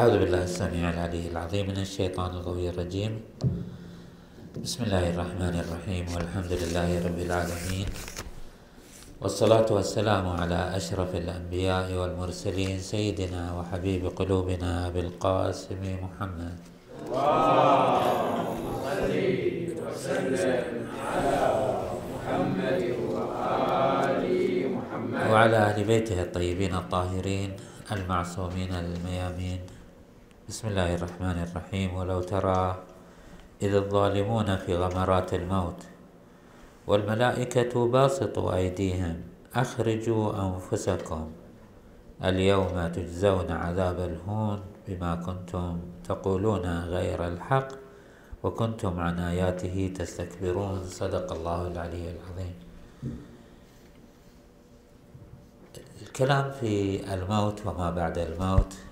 أعوذ بالله السميع العلي العظيم من الشيطان القوي الرجيم. بسم الله الرحمن الرحيم. والحمد لله رب العالمين. والصلاة والسلام على أشرف الأنبياء والمرسلين سيدنا وحبيب قلوبنا أبي القاسم محمد. اللهم صل وسلم على محمد وآل محمد وعلى أهل بيته الطيبين الطاهرين المعصومين الميامين. بسم الله الرحمن الرحيم. ولو ترى إذ الظالمون في غمرات الموت والملائكة باسطوا أيديهم أخرجوا أنفسكم اليوم تجزون عذاب الهون بما كنتم تقولون غير الحق وكنتم عن آياته تستكبرون. صدق الله العلي العظيم. الكلام في الموت وما بعد الموت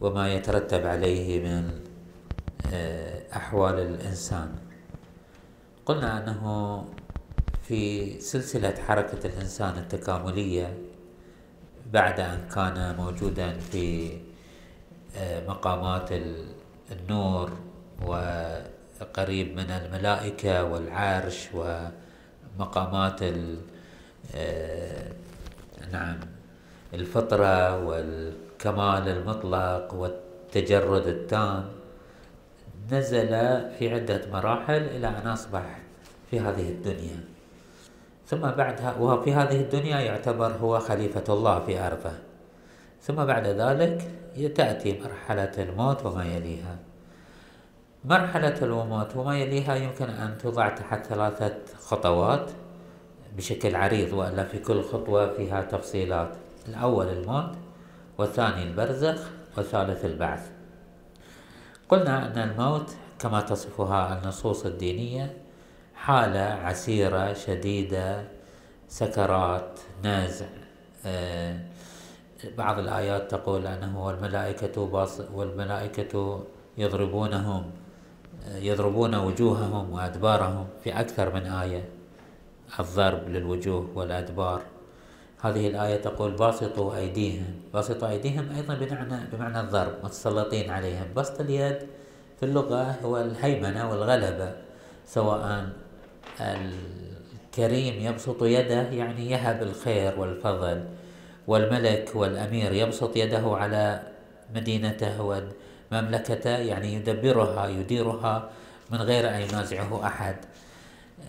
وما يترتب عليه من آه، أحوال الإنسان. قلنا أنه في سلسلة حركة الإنسان التكاملية بعد أن كان موجودا في آه، مقامات النور وقريب من الملائكة والعرش ومقامات آه، نعم الفطرة والكمال المطلق والتجرد التام نزل في عدة مراحل إلى أن أصبح في هذه الدنيا. ثم بعدها وهو في هذه الدنيا يعتبر هو خليفة الله في أرضه ثم بعد ذلك تأتي مرحلة الموت وما يليها. مرحلة الموت وما يليها يمكن أن توضع تحت ثلاثة خطوات بشكل عريض وإلا في كل خطوة فيها تفصيلات. الأول الموت والثاني البرزخ والثالث البعث. قلنا أن الموت كما تصفها النصوص الدينية حالة عسيرة شديدة سكرات نازع آه، بعض الآيات تقول أنه والملائكة والملائكة يضربونهم آه، يضربون وجوههم وأدبارهم في أكثر من آية الضرب للوجوه والأدبار. هذه الآية تقول باسطوا أيديهم. باسطوا أيديهم أيضا بمعنى بمعنى الضرب متسلطين عليهم. بسط اليد في اللغة هو الهيمنة والغلبة سواء الكريم يبسط يده يعني يهب الخير والفضل والملك والأمير يبسط يده على مدينته ومملكته يعني يدبرها يديرها من غير أن ينازعه أحد.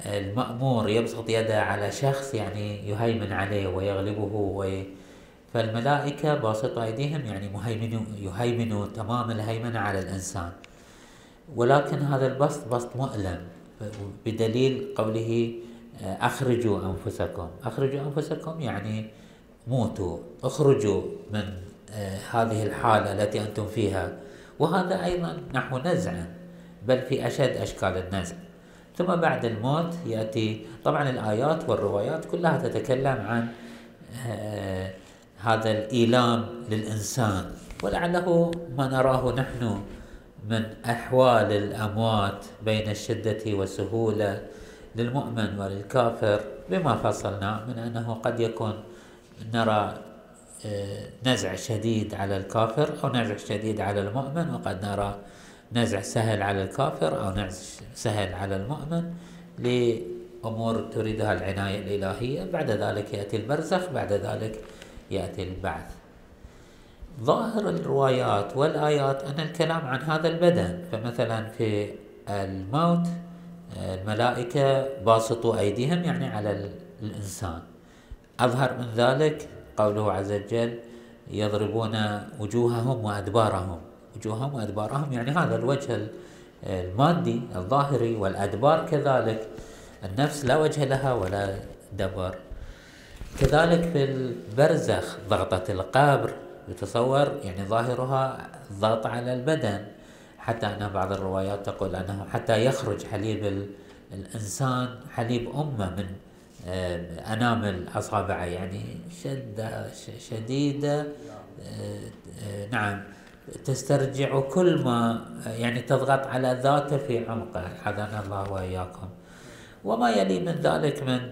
المأمور يبسط يده على شخص يعني يهيمن عليه ويغلبه وي فالملائكة باسط أيديهم يعني مهيمن يهيمنوا تمام الهيمنة على الإنسان. ولكن هذا البسط بسط مؤلم بدليل قوله أخرجوا أنفسكم. أخرجوا أنفسكم يعني موتوا. اخرجوا من آه، هذه الحالة التي أنتم فيها. وهذا أيضا نحو نزع بل في أشد أشكال النزع. ثم بعد الموت يأتي طبعا الآيات والروايات كلها تتكلم عن آه، هذا الإيلام للإنسان. ولعله ما نراه نحن من أحوال الأموات بين الشدة والسهولة للمؤمن وللكافر بما فصلنا من أنه قد يكون نرى آه، نزع شديد على الكافر أو نزع شديد على المؤمن وقد نرى نزع سهل على الكافر أو نزع سهل على المؤمن لأمور تريدها العناية الإلهية. بعد ذلك يأتي البرزخ بعد ذلك يأتي البعث. ظاهر الروايات والآيات أن الكلام عن هذا البدن. فمثلا في الموت الملائكة باسطوا أيديهم يعني على الإنسان. أظهر من ذلك قوله عز وجل يضربون وجوههم وأدبارهم. وجوههم وأدبارهم. يعني هذا الوجه المادي الظاهري والأدبار كذلك. النفس لا وجه لها ولا دبر. كذلك في البرزخ ضغطة القبر يتصور يعني ظاهرها ضغط على البدن. حتى أن بعض الروايات تقول أنه حتى يخرج حليب الإنسان حليب أمة من آه، أنامل أصابعه يعني شدة شديدة آه، آه، نعم. تسترجع كل ما يعني تضغط على ذاته في عمقه. حذانا الله وإياكم. وما يلي من ذلك من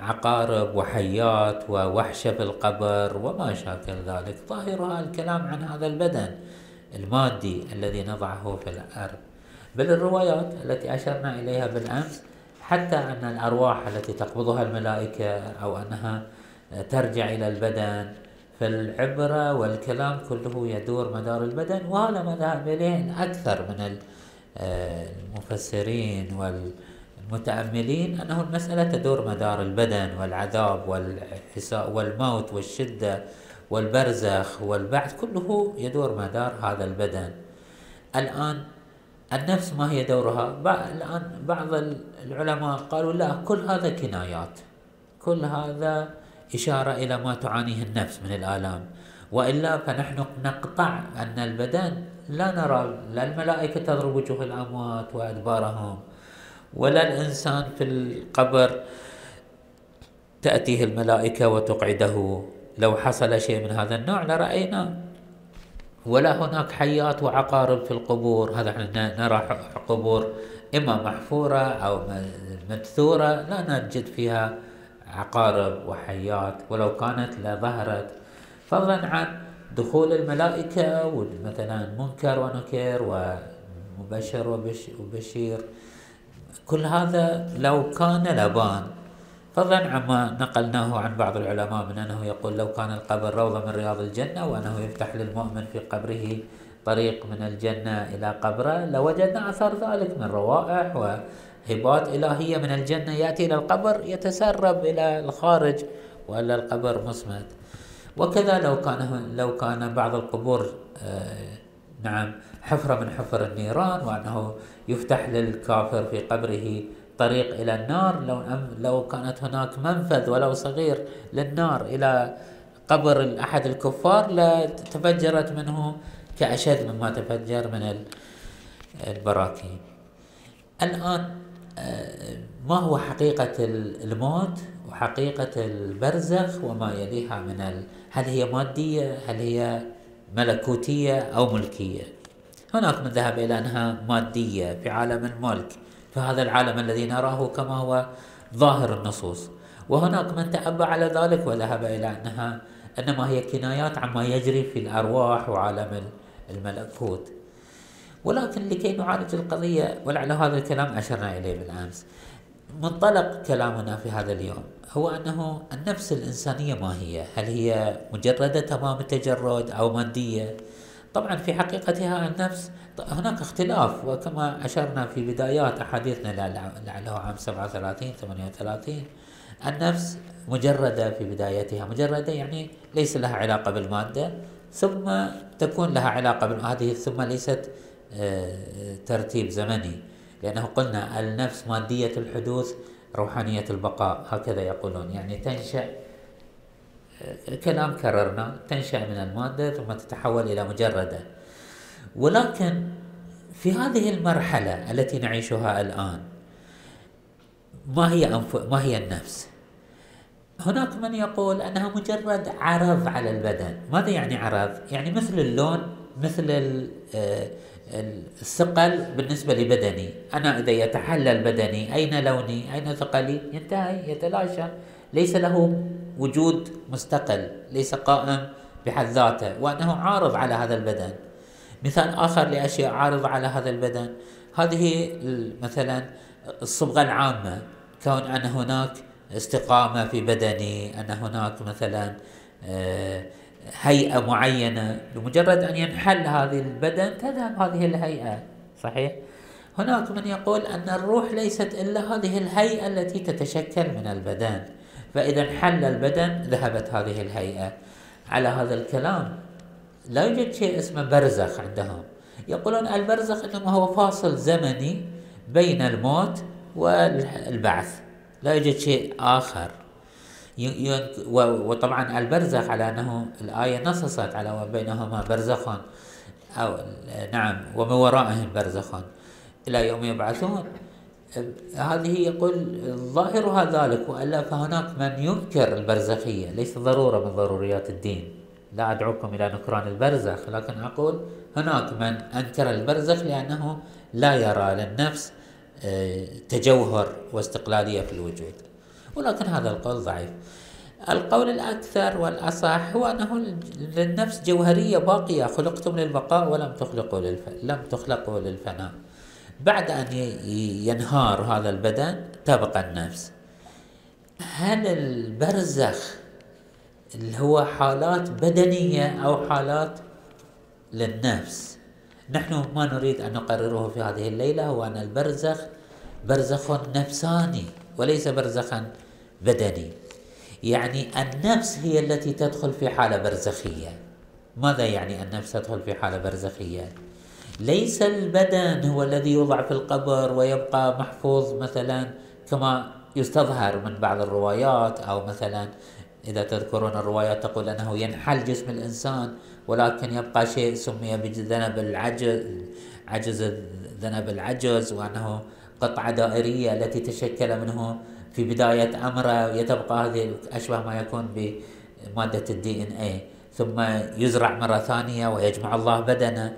عقارب وحيات ووحشة في القبر وما شاكل ذلك. ظاهرها الكلام عن هذا البدن المادي الذي نضعه في الأرض. بل الروايات التي أشرنا إليها بالأمس حتى أن الأرواح التي تقبضها الملائكة أو أنها ترجع إلى البدن فالعبرة والكلام كله يدور مدار البدن وهذا ما ذهب إليه أكثر من المفسرين والمتأملين أنه المسألة تدور مدار البدن والعذاب والموت والشدة والبرزخ والبعث كله يدور مدار هذا البدن. الآن النفس ما هي دورها؟ الآن بعض العلماء قالوا لا كل هذا كنايات كل هذا إشارة إلى ما تعانيه النفس من الآلام. وإلا فنحن نقطع أن البدن لا نرى لا الملائكة تضرب وجوه الأموات وأدبارهم ولا الإنسان في القبر تأتيه الملائكة وتقعده. لو حصل شيء من هذا النوع لرأينا. ولا هناك حيات وعقارب في القبور. هذا إحنا نرى قبور إما محفورة أو مدثورة لا نجد فيها عقارب وحيات ولو كانت لظهرت فضلا عن دخول الملائكة مثلا منكر ونكر ومبشر وبشير. كل هذا لو كان لبان. فضلا عما نقلناه عن بعض العلماء من أنه يقول لو كان القبر روضة من رياض الجنة وأنه يفتح للمؤمن في قبره طريق من الجنة إلى قبره لوجدنا أثر ذلك من روائح وهبات إلهية من الجنة يأتي إلى القبر يتسرب إلى الخارج وإلا القبر مصمت. وكذا لو كان لو كان بعض القبور آه، نعم حفرة من حفر النيران وأنه يفتح للكافر في قبره طريق إلى النار لو لو كانت هناك منفذ ولو صغير للنار إلى قبر أحد الكفار لتفجرت منه كأشد مما تفجر من البراكين. الآن ما هو حقيقة الموت وحقيقة البرزخ وما يليها من ال... هل هي مادية هل هي ملكوتية أو ملكية؟ هناك من ذهب إلى أنها مادية في عالم الملك في هذا العالم الذي نراه كما هو ظاهر النصوص. وهناك من تأبى على ذلك وذهب إلى أنها إنما هي كنايات عما يجري في الأرواح وعالم الملكوت. ولكن لكي نعالج القضية ولعل هذا الكلام أشرنا إليه بالأمس. منطلق كلامنا في هذا اليوم هو أنه النفس الإنسانية ما هي؟ هل هي مجردة تمام التجرد أو مادية طبعا في حقيقتها النفس هناك اختلاف وكما أشرنا في بدايات أحاديثنا لعله عام 37 38 النفس مجردة في بدايتها. مجردة يعني ليس لها علاقة بالمادة ثم تكون لها علاقة هذه ثم ليست ترتيب زمني لأنه قلنا النفس مادية الحدوث روحانية البقاء هكذا يقولون يعني تنشأ كلام كررنا تنشأ من المادة ثم تتحول إلى مجردة ولكن في هذه المرحلة التي نعيشها الآن ما هي أنف... ما هي النفس؟ هناك من يقول أنها مجرد عرض على البدن ماذا يعني عرض؟ يعني مثل اللون مثل آه، الثقل بالنسبة لبدني. أنا إذا يتحلل بدني أين لوني؟ أين ثقلي؟ ينتهي يتلاشى. ليس له وجود مستقل ليس قائم بحد ذاته وأنه عارض على هذا البدن. مثال آخر لأشياء عارضة على هذا البدن. هذه مثلا الصبغة العامة. كون أن هناك استقامة في بدني أن هناك مثلا آه، هيئة معينة بمجرد أن ينحل هذه البدن تذهب هذه الهيئة صحيح؟ هناك من يقول أن الروح ليست إلا هذه الهيئة التي تتشكل من البدن. فإذا انحل البدن ذهبت هذه الهيئة. على هذا الكلام لا يوجد شيء اسمه برزخ عندهم. يقولون البرزخ إنما هو فاصل زمني بين الموت والبعث. لا يوجد شيء آخر. وطبعا البرزخ على أنه الآية نصصت على وبينهما برزخ أو نعم ومن ورائهم برزخ إلى يوم يبعثون. هذه يقول ظاهرها ذلك وإلا فهناك من ينكر البرزخية. ليس ضرورة من ضروريات الدين. لا أدعوكم إلى نكران البرزخ لكن أقول هناك من أنكر البرزخ لأنه لا يرى للنفس آه، تجوهر واستقلالية في الوجود. ولكن هذا القول ضعيف. القول الأكثر والأصح هو أنه للنفس جوهرية باقية. خلقتم للبقاء ولم تخلقوا للف... لم تخلقوا للفناء. بعد أن ينهار هذا البدن تبقى النفس. هل البرزخ اللي هو حالات بدنية أو حالات للنفس نحن ما نريد أن نقرره في هذه الليلة هو أن البرزخ برزخ نفساني وليس برزخا بدني. يعني النفس هي التي تدخل في حالة برزخية. ماذا يعني النفس تدخل في حالة برزخية؟ ليس البدن هو الذي يوضع في القبر ويبقى محفوظ مثلا كما يستظهر من بعض الروايات أو مثلا إذا تذكرون الروايات تقول أنه ينحل جسم الإنسان ولكن يبقى شيء سمي بذنب العجز عجز ذنب العجز وأنه قطعة دائرية التي تشكل منه في بداية أمره يتبقى هذه أشبه ما يكون بمادة الدي إن إيه ثم يزرع مرة ثانية ويجمع الله بدنه.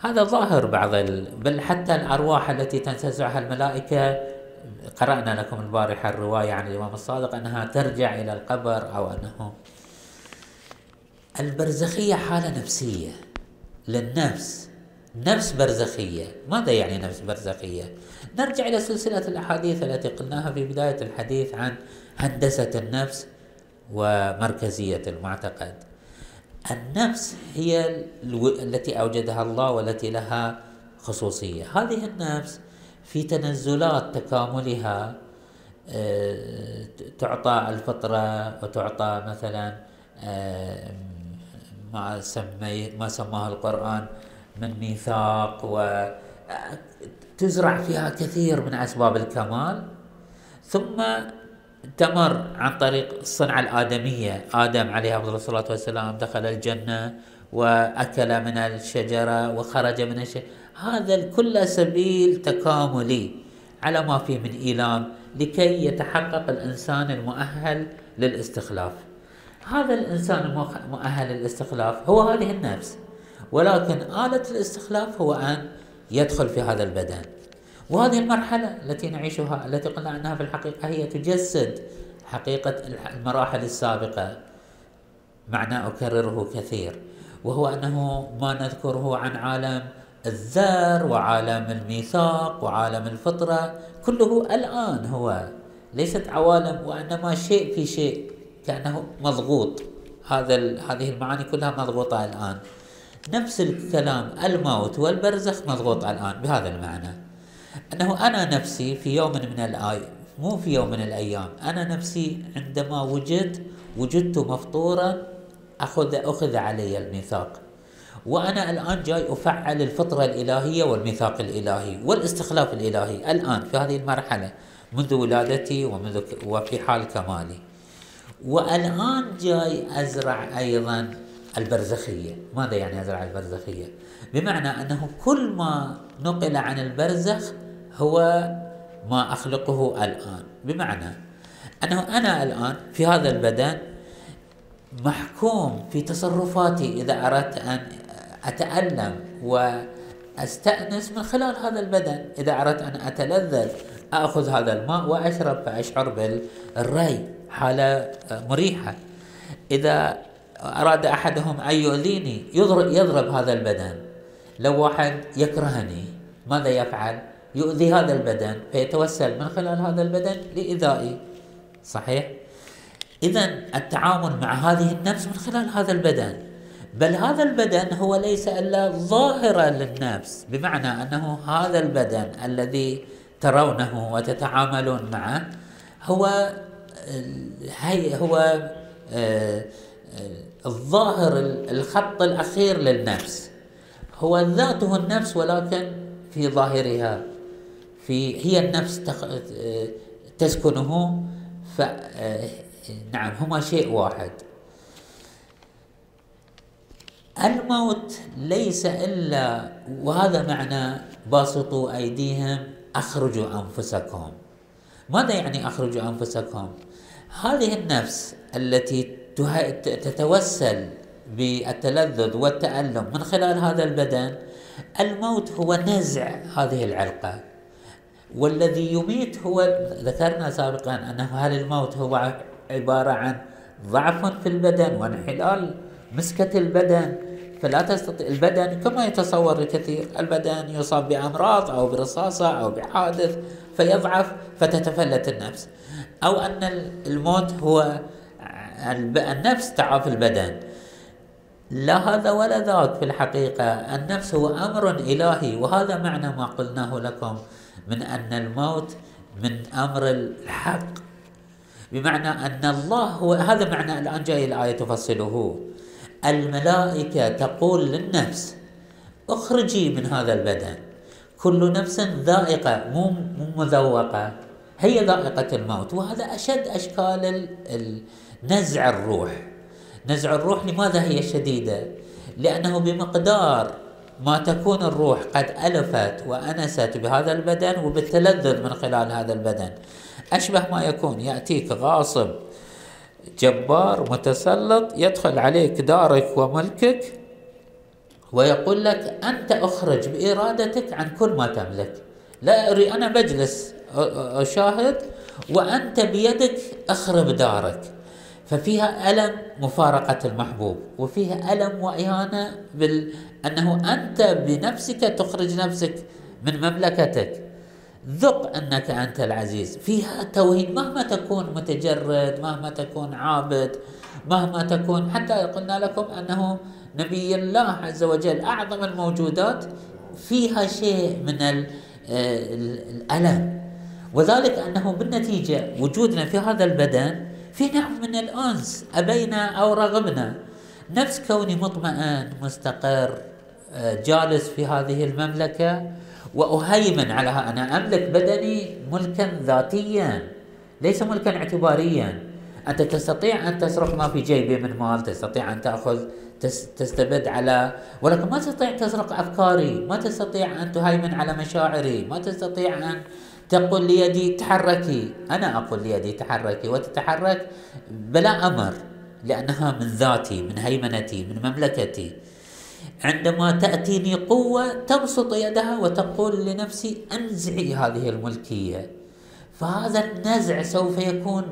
هذا ظاهر بعض ال... بل حتى الأرواح التي تنتزعها الملائكة قرأنا لكم البارحة الرواية عن الإمام الصادق أنها ترجع إلى القبر أو أنه البرزخية حالة نفسية للنفس. نفس برزخية. ماذا يعني نفس برزخية؟ نرجع إلى سلسلة الأحاديث التي قلناها في بداية الحديث عن هندسة النفس ومركزية المعتقد. النفس هي التي أوجدها الله والتي لها خصوصية. هذه النفس في تنزلات تكاملها آه، تعطى الفطرة وتعطى مثلا آه، ما سمي ما سماه القرآن من ميثاق وتزرع فيها كثير من أسباب الكمال ثم تمر عن طريق الصنعة الآدمية. آدم عليه أفضل الصلاة والسلام دخل الجنة وأكل من الشجرة وخرج من الشجرة. هذا كل سبيل تكاملي على ما فيه من إيلام لكي يتحقق الإنسان المؤهل للاستخلاف. هذا الإنسان المؤهل للاستخلاف هو هذه النفس ولكن آلة الاستخلاف هو أن يدخل في هذا البدن. وهذه المرحلة التي نعيشها التي قلنا عنها في الحقيقة هي تجسد حقيقة المراحل السابقة. معنى أكرره كثير وهو أنه ما نذكره عن عالم الذر وعالم الميثاق وعالم الفطرة كله الآن هو. ليست عوالم وإنما شيء في شيء كأنه مضغوط. هذا هذه المعاني كلها مضغوطة الآن. نفس الكلام الموت والبرزخ مضغوط الآن بهذا المعنى. أنه أنا نفسي في يوم من الآي مو في يوم من الأيام أنا نفسي عندما وجدت وجدت مفطورا أخذ أخذ علي الميثاق. وأنا الآن جاي أفعل الفطرة الإلهية والميثاق الإلهي والاستخلاف الإلهي الآن في هذه المرحلة منذ ولادتي ومنذ وفي حال كمالي. والآن جاي أزرع أيضا البرزخية. ماذا يعني أزرع البرزخية؟ بمعنى أنه كل ما نقل عن البرزخ هو ما أخلقه الآن. بمعنى أنه أنا الآن في هذا البدن محكوم في تصرفاتي إذا أردت أن أتألم وأستأنس من خلال هذا البدن. إذا أردت أن أتلذذ أخذ هذا الماء وأشرب فأشعر بالري حالة مريحة. إذا أراد أحدهم أن يؤذيني يضرب, يضرب هذا البدن لو واحد يكرهني ماذا يفعل؟ يؤذي هذا البدن فيتوسل من خلال هذا البدن لإيذائي صحيح؟ إذا التعامل مع هذه النفس من خلال هذا البدن بل هذا البدن هو ليس إلا ظاهرة للنفس بمعنى أنه هذا البدن الذي ترونه وتتعاملون معه هو هي هو آه، آه، الظاهر الخط الأخير للنفس. هو ذاته النفس ولكن في ظاهرها في هي النفس آه، تسكنه. ف نعم هما شيء واحد. الموت ليس إلا وهذا معنى باسطوا أيديهم أخرجوا أنفسكم. ماذا يعني أخرجوا أنفسكم؟ هذه النفس التي تتوسل بالتلذذ والتألم من خلال هذا البدن. الموت هو نزع هذه العلقة. والذي يميت هو ذكرنا سابقا أنه هل الموت هو عبارة عن ضعف في البدن وانحلال مسكة البدن. فلا تستطيع البدن كما يتصور الكثير البدن يصاب بأمراض أو برصاصة أو بحادث فيضعف فتتفلت النفس. أو أن الموت هو النفس تعاف البدن. لا هذا ولا ذاك في الحقيقة. النفس هو أمر إلهي وهذا معنى ما قلناه لكم من أن الموت من أمر الحق. بمعنى أن الله هو هذا معنى الآن جاي الآية تفصله. الملائكة تقول للنفس أخرجي من هذا البدن. كل نفس ذائقة مو مذوقة هي ذائقة الموت. وهذا أشد أشكال نزع الروح. نزع الروح لماذا هي شديدة؟ لأنه بمقدار ما تكون الروح قد ألفت وأنست بهذا البدن وبالتلذذ من خلال هذا البدن. أشبه ما يكون يأتيك غاصب جبار متسلط يدخل عليك دارك وملكك ويقول لك أنت أخرج بإرادتك عن كل ما تملك. لا أري أنا بجلس أشاهد وأنت بيدك أخرب دارك. ففيها ألم مفارقة المحبوب وفيها ألم وإهانة بال... أنه أنت بنفسك تخرج نفسك من مملكتك. ذق أنك أنت العزيز. فيها توهين. مهما تكون متجرد مهما تكون عابد مهما تكون حتى قلنا لكم أنه نبي الله عز وجل أعظم الموجودات فيها شيء من آه، الألم. وذلك أنه بالنتيجة وجودنا في هذا البدن في نوع من الأنس أبينا أو رغبنا. نفس كوني مطمئن مستقر آه، جالس في هذه المملكة وأهيمن عليها أنا أملك بدني ملكا ذاتيا ليس ملكا اعتباريا. أنت تستطيع أن تسرق ما في جيبي من مال تستطيع أن تأخذ تستبد على ولكن ما تستطيع تسرق أفكاري ما تستطيع أن تهيمن على مشاعري ما تستطيع أن تقول ليدي تحركي. أنا أقول ليدي تحركي وتتحرك بلا أمر لأنها من ذاتي من هيمنتي من مملكتي. عندما تأتيني قوة تبسط يدها وتقول لنفسي أنزعي هذه الملكية. فهذا النزع سوف يكون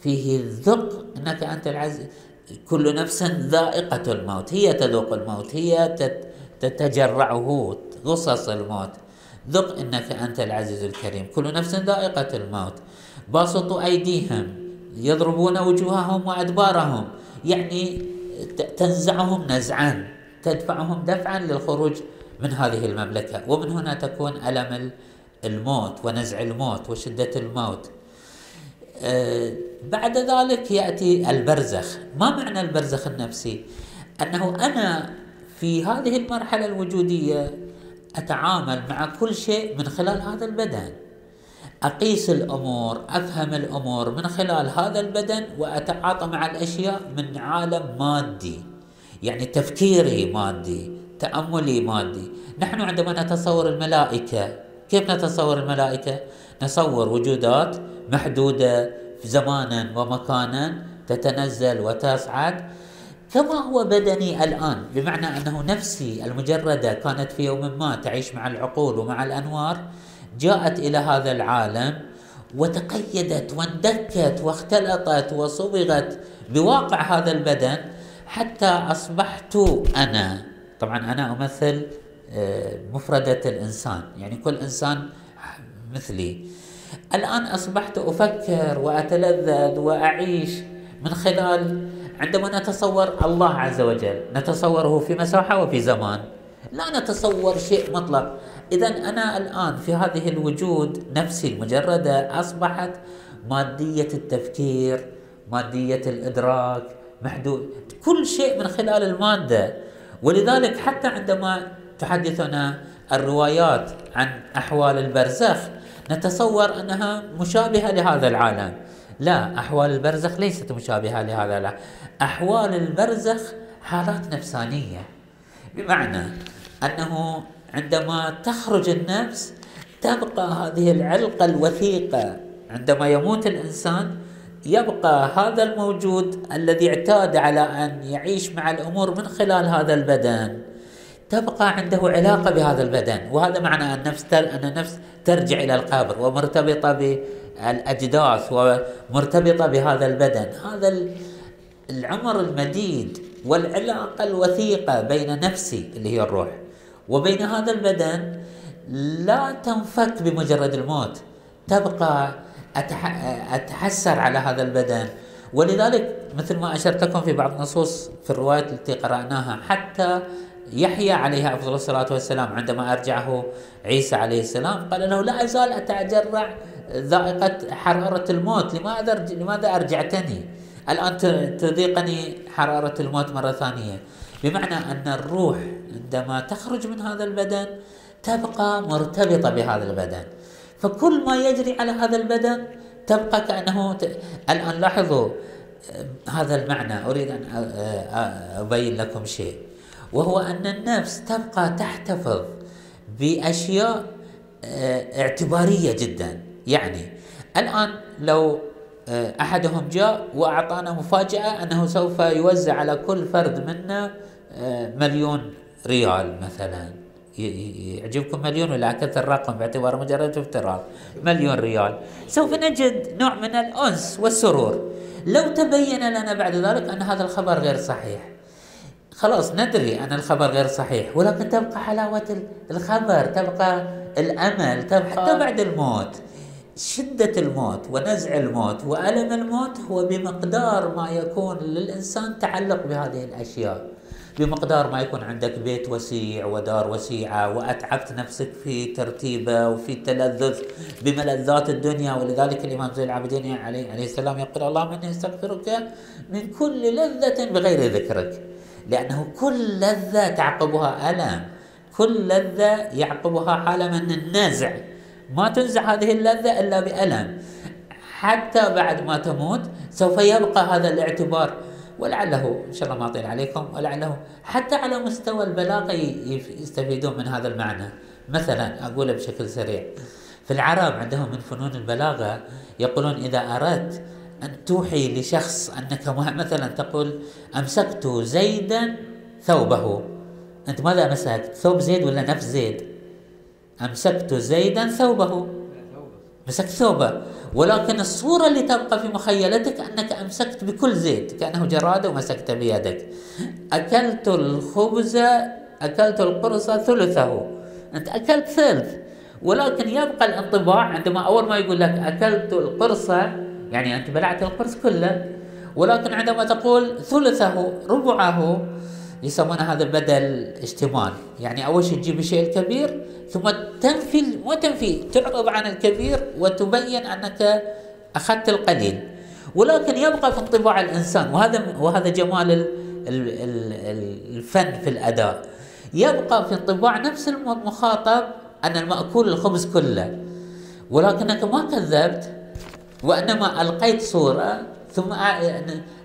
فيه الذق أنك أنت العزيز كل نفس ذائقة الموت هي تذوق الموت هي تتجرعه غصص الموت. ذق إنك أنت العزيز الكريم. كل نفس ذائقة الموت. باسطوا أيديهم. يضربون وجوههم وأدبارهم. يعني تنزعهم نزعا. تدفعهم دفعا للخروج من هذه المملكة. ومن هنا تكون ألم الموت ونزع الموت وشدة الموت. آه، بعد ذلك يأتي البرزخ. ما معنى البرزخ النفسي؟ أنه أنا في هذه المرحلة الوجودية أتعامل مع كل شيء من خلال هذا البدن. أقيس الأمور أفهم الأمور من خلال هذا البدن وأتعاطى مع الأشياء من عالم مادي يعني تفكيري مادي تأملي مادي. نحن عندما نتصور الملائكة كيف نتصور الملائكة؟ نصور وجودات محدودة زمانا ومكانا تتنزل وتصعد كما هو بدني الآن؟ بمعنى أنه نفسي المجردة كانت في يوم ما تعيش مع العقول ومع الأنوار جاءت إلى هذا العالم وتقيدت واندكت واختلطت وصبغت بواقع هذا البدن حتى أصبحت أنا. طبعا أنا أمثل آه، مفردة الإنسان يعني كل إنسان مثلي. الآن أصبحت أفكر وأتلذذ وأعيش من خلال عندما نتصور الله عز وجل نتصوره في مساحة وفي زمان. لا نتصور شيء مطلق. إذا أنا الآن في هذه الوجود نفسي المجردة أصبحت مادية التفكير مادية الإدراك محدود كل شيء من خلال المادة. ولذلك حتى عندما تحدثنا الروايات عن أحوال البرزخ نتصور أنها مشابهة لهذا العالم. لا أحوال البرزخ ليست مشابهة لهذا لا أحوال البرزخ حالات نفسانية. بمعنى أنه عندما تخرج النفس تبقى هذه العلقة الوثيقة. عندما يموت الإنسان يبقى هذا الموجود الذي اعتاد على أن يعيش مع الأمور من خلال هذا البدن. تبقى عنده علاقة بهذا البدن. وهذا معنى النفس أن النفس ترجع إلى القبر ومرتبطة بالأجداث ومرتبطة بهذا البدن. هذا العمر المديد والعلاقة الوثيقة بين نفسي اللي هي الروح. وبين هذا البدن لا تنفك بمجرد الموت. تبقى أتحسر على هذا البدن. ولذلك مثل ما أشرت لكم في بعض النصوص في الروايات التي قرأناها حتى يحيى عليه أفضل الصلاة والسلام عندما أرجعه عيسى عليه السلام قال له لا أزال أتجرع ذائقة حرارة الموت. لماذا لماذا أرجعتني؟ الآن تذيقني حرارة الموت مرة ثانية. بمعنى أن الروح عندما تخرج من هذا البدن تبقى مرتبطة بهذا البدن. فكل ما يجري على هذا البدن تبقى كأنه ت... الآن لاحظوا هذا المعنى. أريد أن أبين لكم شيء. وهو أن النفس تبقى تحتفظ بأشياء اعتبارية جدا. يعني الآن لو أحدهم جاء وأعطانا مفاجأة أنه سوف يوزع على كل فرد منا مليون ريال مثلا. يعجبكم مليون ولا أكثر رقم باعتباره مجرد افتراض؟ مليون ريال. سوف نجد نوع من الأنس والسرور. لو تبين لنا بعد ذلك أن هذا الخبر غير صحيح. خلاص ندري أن الخبر غير صحيح ولكن تبقى حلاوة الخبر تبقى الأمل تبقى حتى بعد الموت. شدة الموت ونزع الموت وألم الموت هو بمقدار ما يكون للإنسان تعلق بهذه الأشياء. بمقدار ما يكون عندك بيت وسيع ودار وسيعة وأتعبت نفسك في ترتيبه وفي التلذذ بملذات الدنيا. ولذلك الإمام زين العابدين عليه, عليه السلام يقول اللهم إني أستغفرك من كل لذة بغير ذكرك لأنه كل لذة تعقبها ألم كل لذة يعقبها حالة من النزع. ما تنزع هذه اللذة إلا بألم. حتى بعد ما تموت سوف يبقى هذا الاعتبار. ولعله إن شاء الله ما أطيل عليكم ولعله حتى على مستوى البلاغة يستفيدون من هذا المعنى. مثلا اقوله بشكل سريع في العرب عندهم من فنون البلاغة يقولون إذا أردت أن توحي لشخص أنك مثلا تقول أمسكت زيدا ثوبه. أنت ماذا مسكت؟ ثوب زيد ولا نفس زيد؟ أمسكت زيدا ثوبه. مسكت ثوبه. ولكن الصورة اللي تبقى في مخيلتك أنك أمسكت بكل زيت كأنه جرادة ومسكت بيدك. أكلت الخبز أكلت القرص ثلثه. أنت أكلت ثلث. ولكن يبقى الانطباع عندما أول ما يقول لك أكلت القرص يعني أنت بلعت القرص كله. ولكن عندما تقول ثلثه ربعه يسمون هذا بدل اشتمال يعني أول شيء تجيب الشيء الكبير ثم تنفي وتنفي تعرض عن الكبير وتبين أنك أخذت القليل. ولكن يبقى في انطباع الإنسان وهذا وهذا جمال الفن في الأداء. يبقى في انطباع نفس المخاطب أن المأكول الخبز كله. ولكنك ما كذبت وإنما ألقيت صورة ثم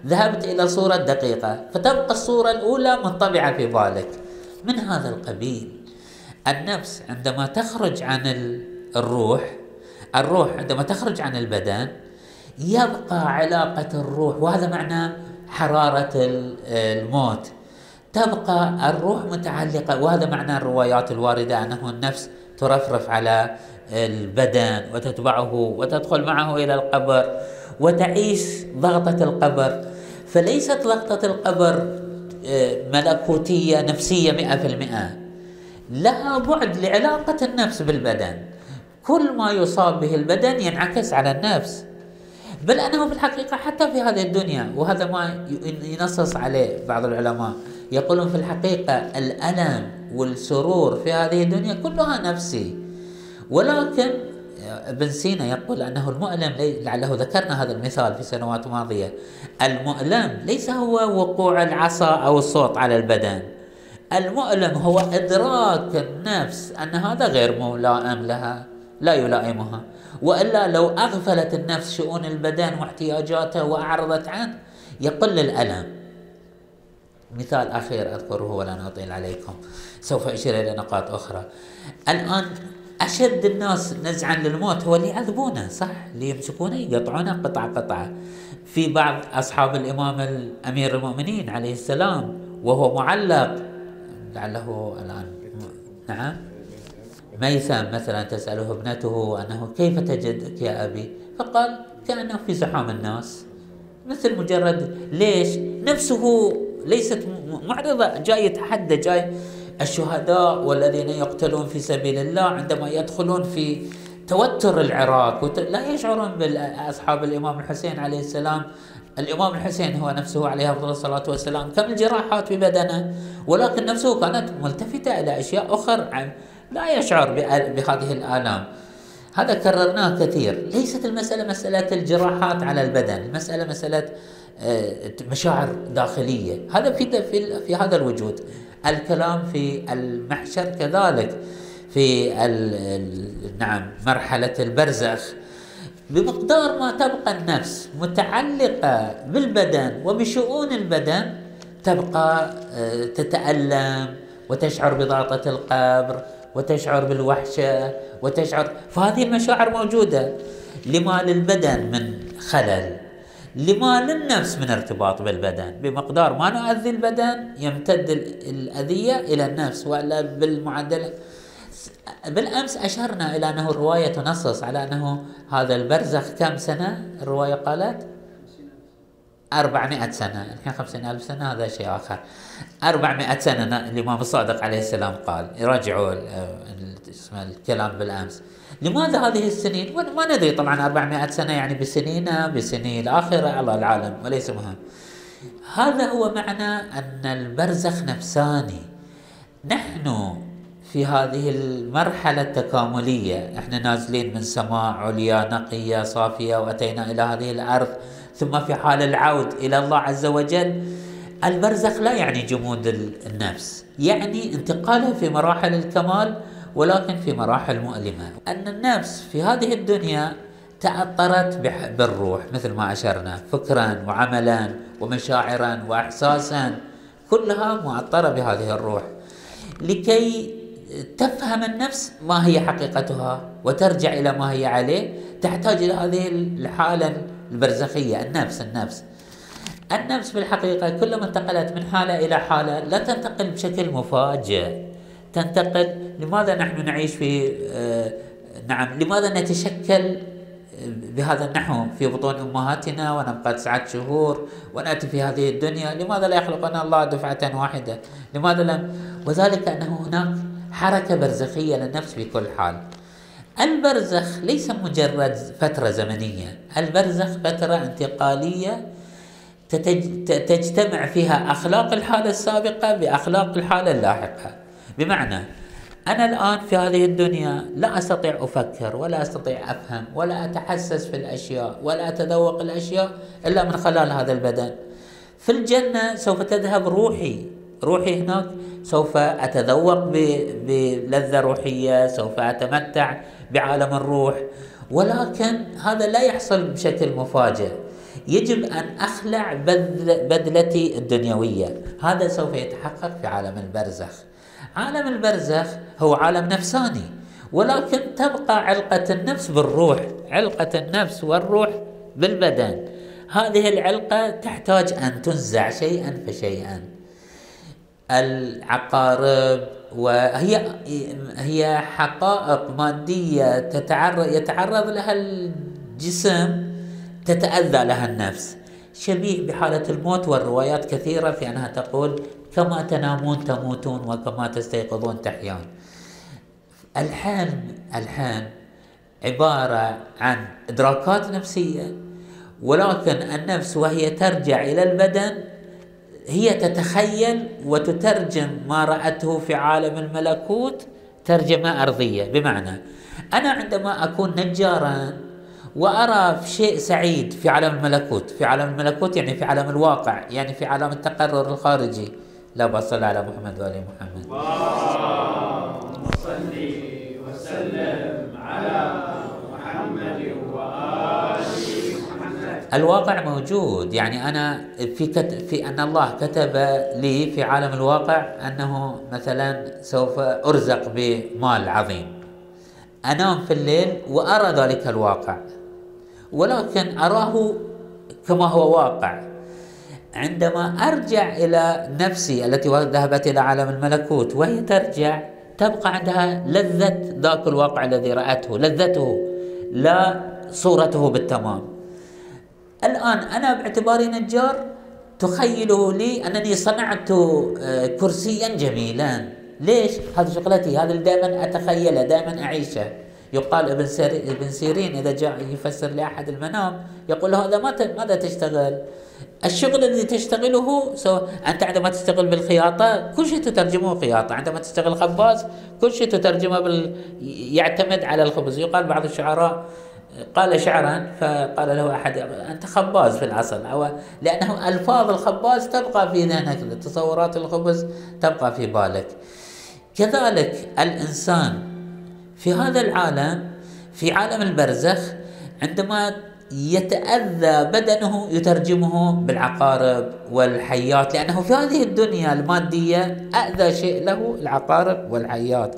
ذهبت إلى صورة دقيقة فتبقى الصورة الأولى منطبعة في بالك من هذا القبيل؟ النفس عندما تخرج عن الروح الروح عندما تخرج عن البدن يبقى علاقة الروح وهذا معنى حرارة الموت. تبقى الروح متعلقة وهذا معنى الروايات الواردة أنه النفس ترفرف على البدن وتتبعه وتدخل معه إلى القبر. وتعيش ضغطة القبر. فليست ضغطة القبر آه، ملكوتية نفسية مئة في المئة. لها بعد لعلاقة النفس بالبدن. كل ما يصاب به البدن ينعكس على النفس. بل أنه في الحقيقة حتى في هذه الدنيا وهذا ما ينصص عليه بعض العلماء يقولون في الحقيقة الألم والسرور في هذه الدنيا كلها نفسي. ولكن ابن سينا يقول أنه المؤلم لعله ذكرنا هذا المثال في سنوات ماضية. المؤلم ليس هو وقوع العصا أو الصوت على البدن. المؤلم هو إدراك النفس أن هذا غير ملائم لها لا يلائمها. وإلا لو أغفلت النفس شؤون البدن واحتياجاته وأعرضت عنه يقل الألم. مثال أخير أذكره ولا نطيل عليكم. سوف أشير إلى نقاط أخرى. الآن أشد الناس نزعا للموت هو اللي يعذبونه صح؟ اللي يمسكونه يقطعونه قطعة قطعة. في بعض أصحاب الإمام الأمير المؤمنين عليه السلام وهو معلق لعله الآن نعم. ميثم مثلا تسأله ابنته أنه كيف تجدك يا أبي؟ فقال كأنه في زحام الناس. مثل مجرد ليش؟ نفسه ليست معرضة جاي يتحدى جاي الشهداء والذين يقتلون في سبيل الله عندما يدخلون في توتر العراق. لا يشعرون باصحاب الإمام الحسين عليه السلام. الإمام الحسين هو نفسه عليه أفضل الصلاة والسلام. كم الجراحات في بدنه؟ ولكن نفسه كانت ملتفتة إلى أشياء أخرى لا يشعر بهذه الآلام. هذا كررناه كثير. ليست المسألة مسألة الجراحات على البدن المساله مسألة آه، مشاعر داخلية. هذا في, في هذا الوجود. الكلام في المحشر كذلك في نعم مرحلة البرزخ. بمقدار ما تبقى النفس متعلقة بالبدن وبشؤون البدن تبقى آه، تتألم وتشعر بضغطة القبر وتشعر بالوحشة وتشعر فهذه المشاعر موجودة لما للبدن من خلل. لما للنفس من ارتباط بالبدن بمقدار ما نؤذي البدن يمتد الأذية إلى النفس وإلا بالمعدل بالأمس أشرنا إلى أنه الرواية تنصص على أنه هذا البرزخ كم سنة؟ الرواية قالت أربعمائة سنة الحين خمسين ألف سنة هذا شيء آخر. أربعمائة سنة الإمام الصادق عليه السلام قال يراجعوا الكلام بالأمس. لماذا هذه السنين؟ ما ندري طبعا 400 سنة يعني بسنين بسنين الآخرة الله العالم وليس مهم. هذا هو معنى أن البرزخ نفساني. نحن في هذه المرحلة التكاملية إحنا نازلين من سماء عليا نقية صافية وأتينا إلى هذه الأرض ثم في حال العود إلى الله عز وجل. البرزخ لا يعني جمود النفس يعني انتقالها في مراحل الكمال ولكن في مراحل مؤلمة. أن النفس في هذه الدنيا تأطرت بالروح مثل ما أشرنا. فكرا وعملا ومشاعرا وإحساسا كلها معطرة بهذه الروح. لكي تفهم النفس ما هي حقيقتها وترجع إلى ما هي عليه تحتاج إلى هذه الحالة البرزخية. النفس النفس. النفس بالحقيقة كلما انتقلت من حالة إلى حالة لا تنتقل بشكل مفاجئ. تنتقل لماذا نحن نعيش في آه، نعم لماذا نتشكل بهذا النحو في بطون أمهاتنا ونبقى تسعة شهور ونأتي في هذه الدنيا، لماذا لا يخلقنا الله دفعة واحدة؟ لماذا لم؟ وذلك انه هناك حركة برزخية للنفس في كل حال. البرزخ ليس مجرد فترة زمنية، البرزخ فترة انتقالية تجتمع فيها أخلاق الحالة السابقة بأخلاق الحالة اللاحقة. بمعنى أنا الآن في هذه الدنيا لا أستطيع أفكر ولا أستطيع أفهم ولا أتحسس في الأشياء ولا أتذوق الأشياء إلا من خلال هذا البدن. في الجنة سوف تذهب روحي. روحي هناك سوف أتذوق بلذة روحية سوف أتمتع بعالم الروح. ولكن هذا لا يحصل بشكل مفاجئ. يجب أن أخلع بدلتي الدنيوية. هذا سوف يتحقق في عالم البرزخ. عالم البرزخ هو عالم نفساني ولكن تبقى علقة النفس بالروح علقة النفس والروح بالبدن. هذه العلقة تحتاج أن تنزع شيئا فشيئا. العقارب وهي هي حقائق مادية تتعرض يتعرض لها الجسم تتأذى لها النفس. شبيه بحالة الموت والروايات كثيرة في أنها تقول كما تنامون تموتون وكما تستيقظون تحيون. الحلم الحلم عبارة عن إدراكات نفسية ولكن النفس وهي ترجع إلى البدن هي تتخيل وتترجم ما رأته في عالم الملكوت ترجمة أرضية. بمعنى أنا عندما أكون نجارا وأرى شيء سعيد في عالم الملكوت في عالم الملكوت يعني في عالم الواقع يعني في عالم التقرر الخارجي لا صل على محمد وآل محمد اللهم صل وسلم على محمد وآل محمد. الواقع موجود. يعني أنا في كت... في أن الله كتب لي في عالم الواقع أنه مثلا سوف أرزق بمال عظيم. أنام في الليل وأرى ذلك الواقع. ولكن أراه كما هو واقع. عندما أرجع إلى نفسي التي ذهبت إلى عالم الملكوت وهي ترجع تبقى عندها لذة ذاك الواقع الذي رأته لذته لا صورته بالتمام. الآن أنا باعتباري نجار تخيله لي أنني صنعت آه، كرسيا جميلا. ليش؟ هذه شغلتي هذا اللي دائما اتخيله دائما اعيشه يقال ابن ابن سيرين إذا جاء يفسر لأحد المنام يقول له هذا ماذا تشتغل؟ الشغل الذي تشتغله سواء أنت عندما تشتغل بالخياطة كل شيء تترجمه خياطة، عندما تشتغل خباز كل شيء تترجمه بال... يعتمد على الخبز، يقال بعض الشعراء قال شعرا فقال له أحد أنت خباز في الاصل أو لأنه ألفاظ الخباز تبقى في ذهنك تصورات الخبز تبقى في بالك. كذلك الإنسان في هذا العالم في عالم البرزخ عندما يتأذى بدنه يترجمه بالعقارب والحيات لأنه في هذه الدنيا المادية أذى شيء له العقارب والحيات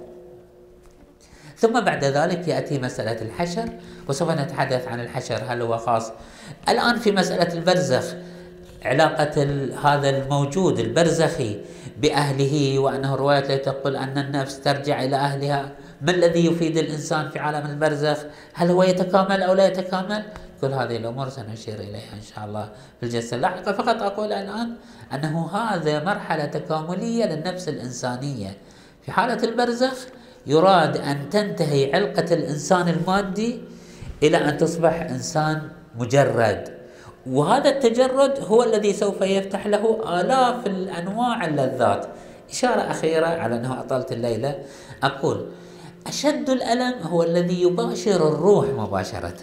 ثم بعد ذلك يأتي مسألة الحشر وسوف نتحدث عن الحشر هل هو خاص؟ الآن في مسألة البرزخ علاقة هذا الموجود البرزخي بأهله وأنه الرواية تقول أن النفس ترجع إلى أهلها. ما الذي يفيد الإنسان في عالم البرزخ هل هو يتكامل أو لا يتكامل؟ كل هذه الأمور سنشير إليها إن شاء الله في الجلسة اللاحقة. فقط أقول الآن أنه هذا مرحلة تكاملية للنفس الإنسانية. في حالة البرزخ يراد أن تنتهي علقة الإنسان المادي إلى أن تصبح إنسان مجرد. وهذا التجرد هو الذي سوف يفتح له آلاف الأنواع اللذات. إشارة أخيرة على أنه أطلت الليلة. أقول أشد الألم هو الذي يباشر الروح مباشرة.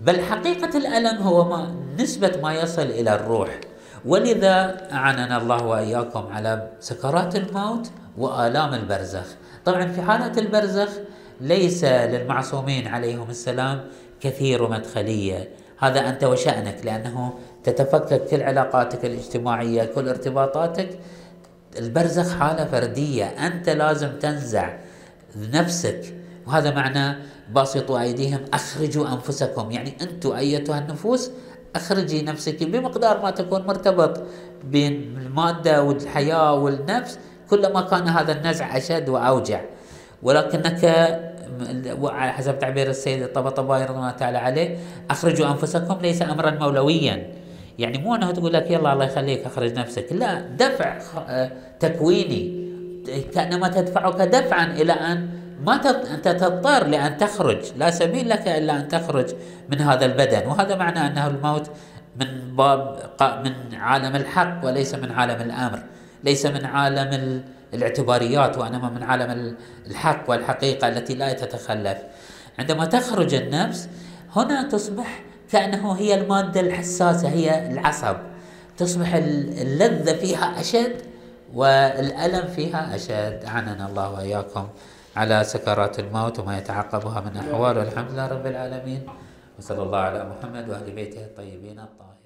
بل حقيقة الألم هو ما نسبة ما يصل إلى الروح. ولذا أعننا الله وإياكم على سكرات الموت وآلام البرزخ. طبعا في حالة البرزخ ليس للمعصومين عليهم السلام كثير مدخلية. هذا أنت وشأنك لأنه تتفكك كل علاقاتك الاجتماعية كل ارتباطاتك. البرزخ حالة فردية أنت لازم تنزع. نفسك. وهذا معناه باسطوا أيديهم أخرجوا أنفسكم. يعني أنتم أيتها النفوس أخرجي نفسك بمقدار ما تكون مرتبط بين المادة والحياة والنفس. كلما كان هذا النزع أشد وأوجع. ولكنك حسب تعبير السيد الطبطبائي رضي الله تعالى عليه أخرجوا أنفسكم ليس أمرا مولويا. يعني مو أنه تقول لك يلا الله يخليك أخرج نفسك. لا دفع تكويني. كأنما تدفعك دفعا إلى أن ما أنت تضطر لأن تخرج. لا سبيل لك إلا أن تخرج من هذا البدن. وهذا معنى أنه الموت من باب من عالم الحق وليس من عالم الأمر. ليس من عالم الاعتباريات وإنما من عالم الحق والحقيقة التي لا تتخلف عندما تخرج النفس هنا تصبح كأنه هي المادة الحساسة هي العصب. تصبح اللذة فيها أشد والألم فيها أشد. عننا الله وإياكم على سكرات الموت وما يتعقبها من أحوال. والحمد لله رب العالمين. وصلى الله على محمد وأهل بيته الطيبين الطاهرين.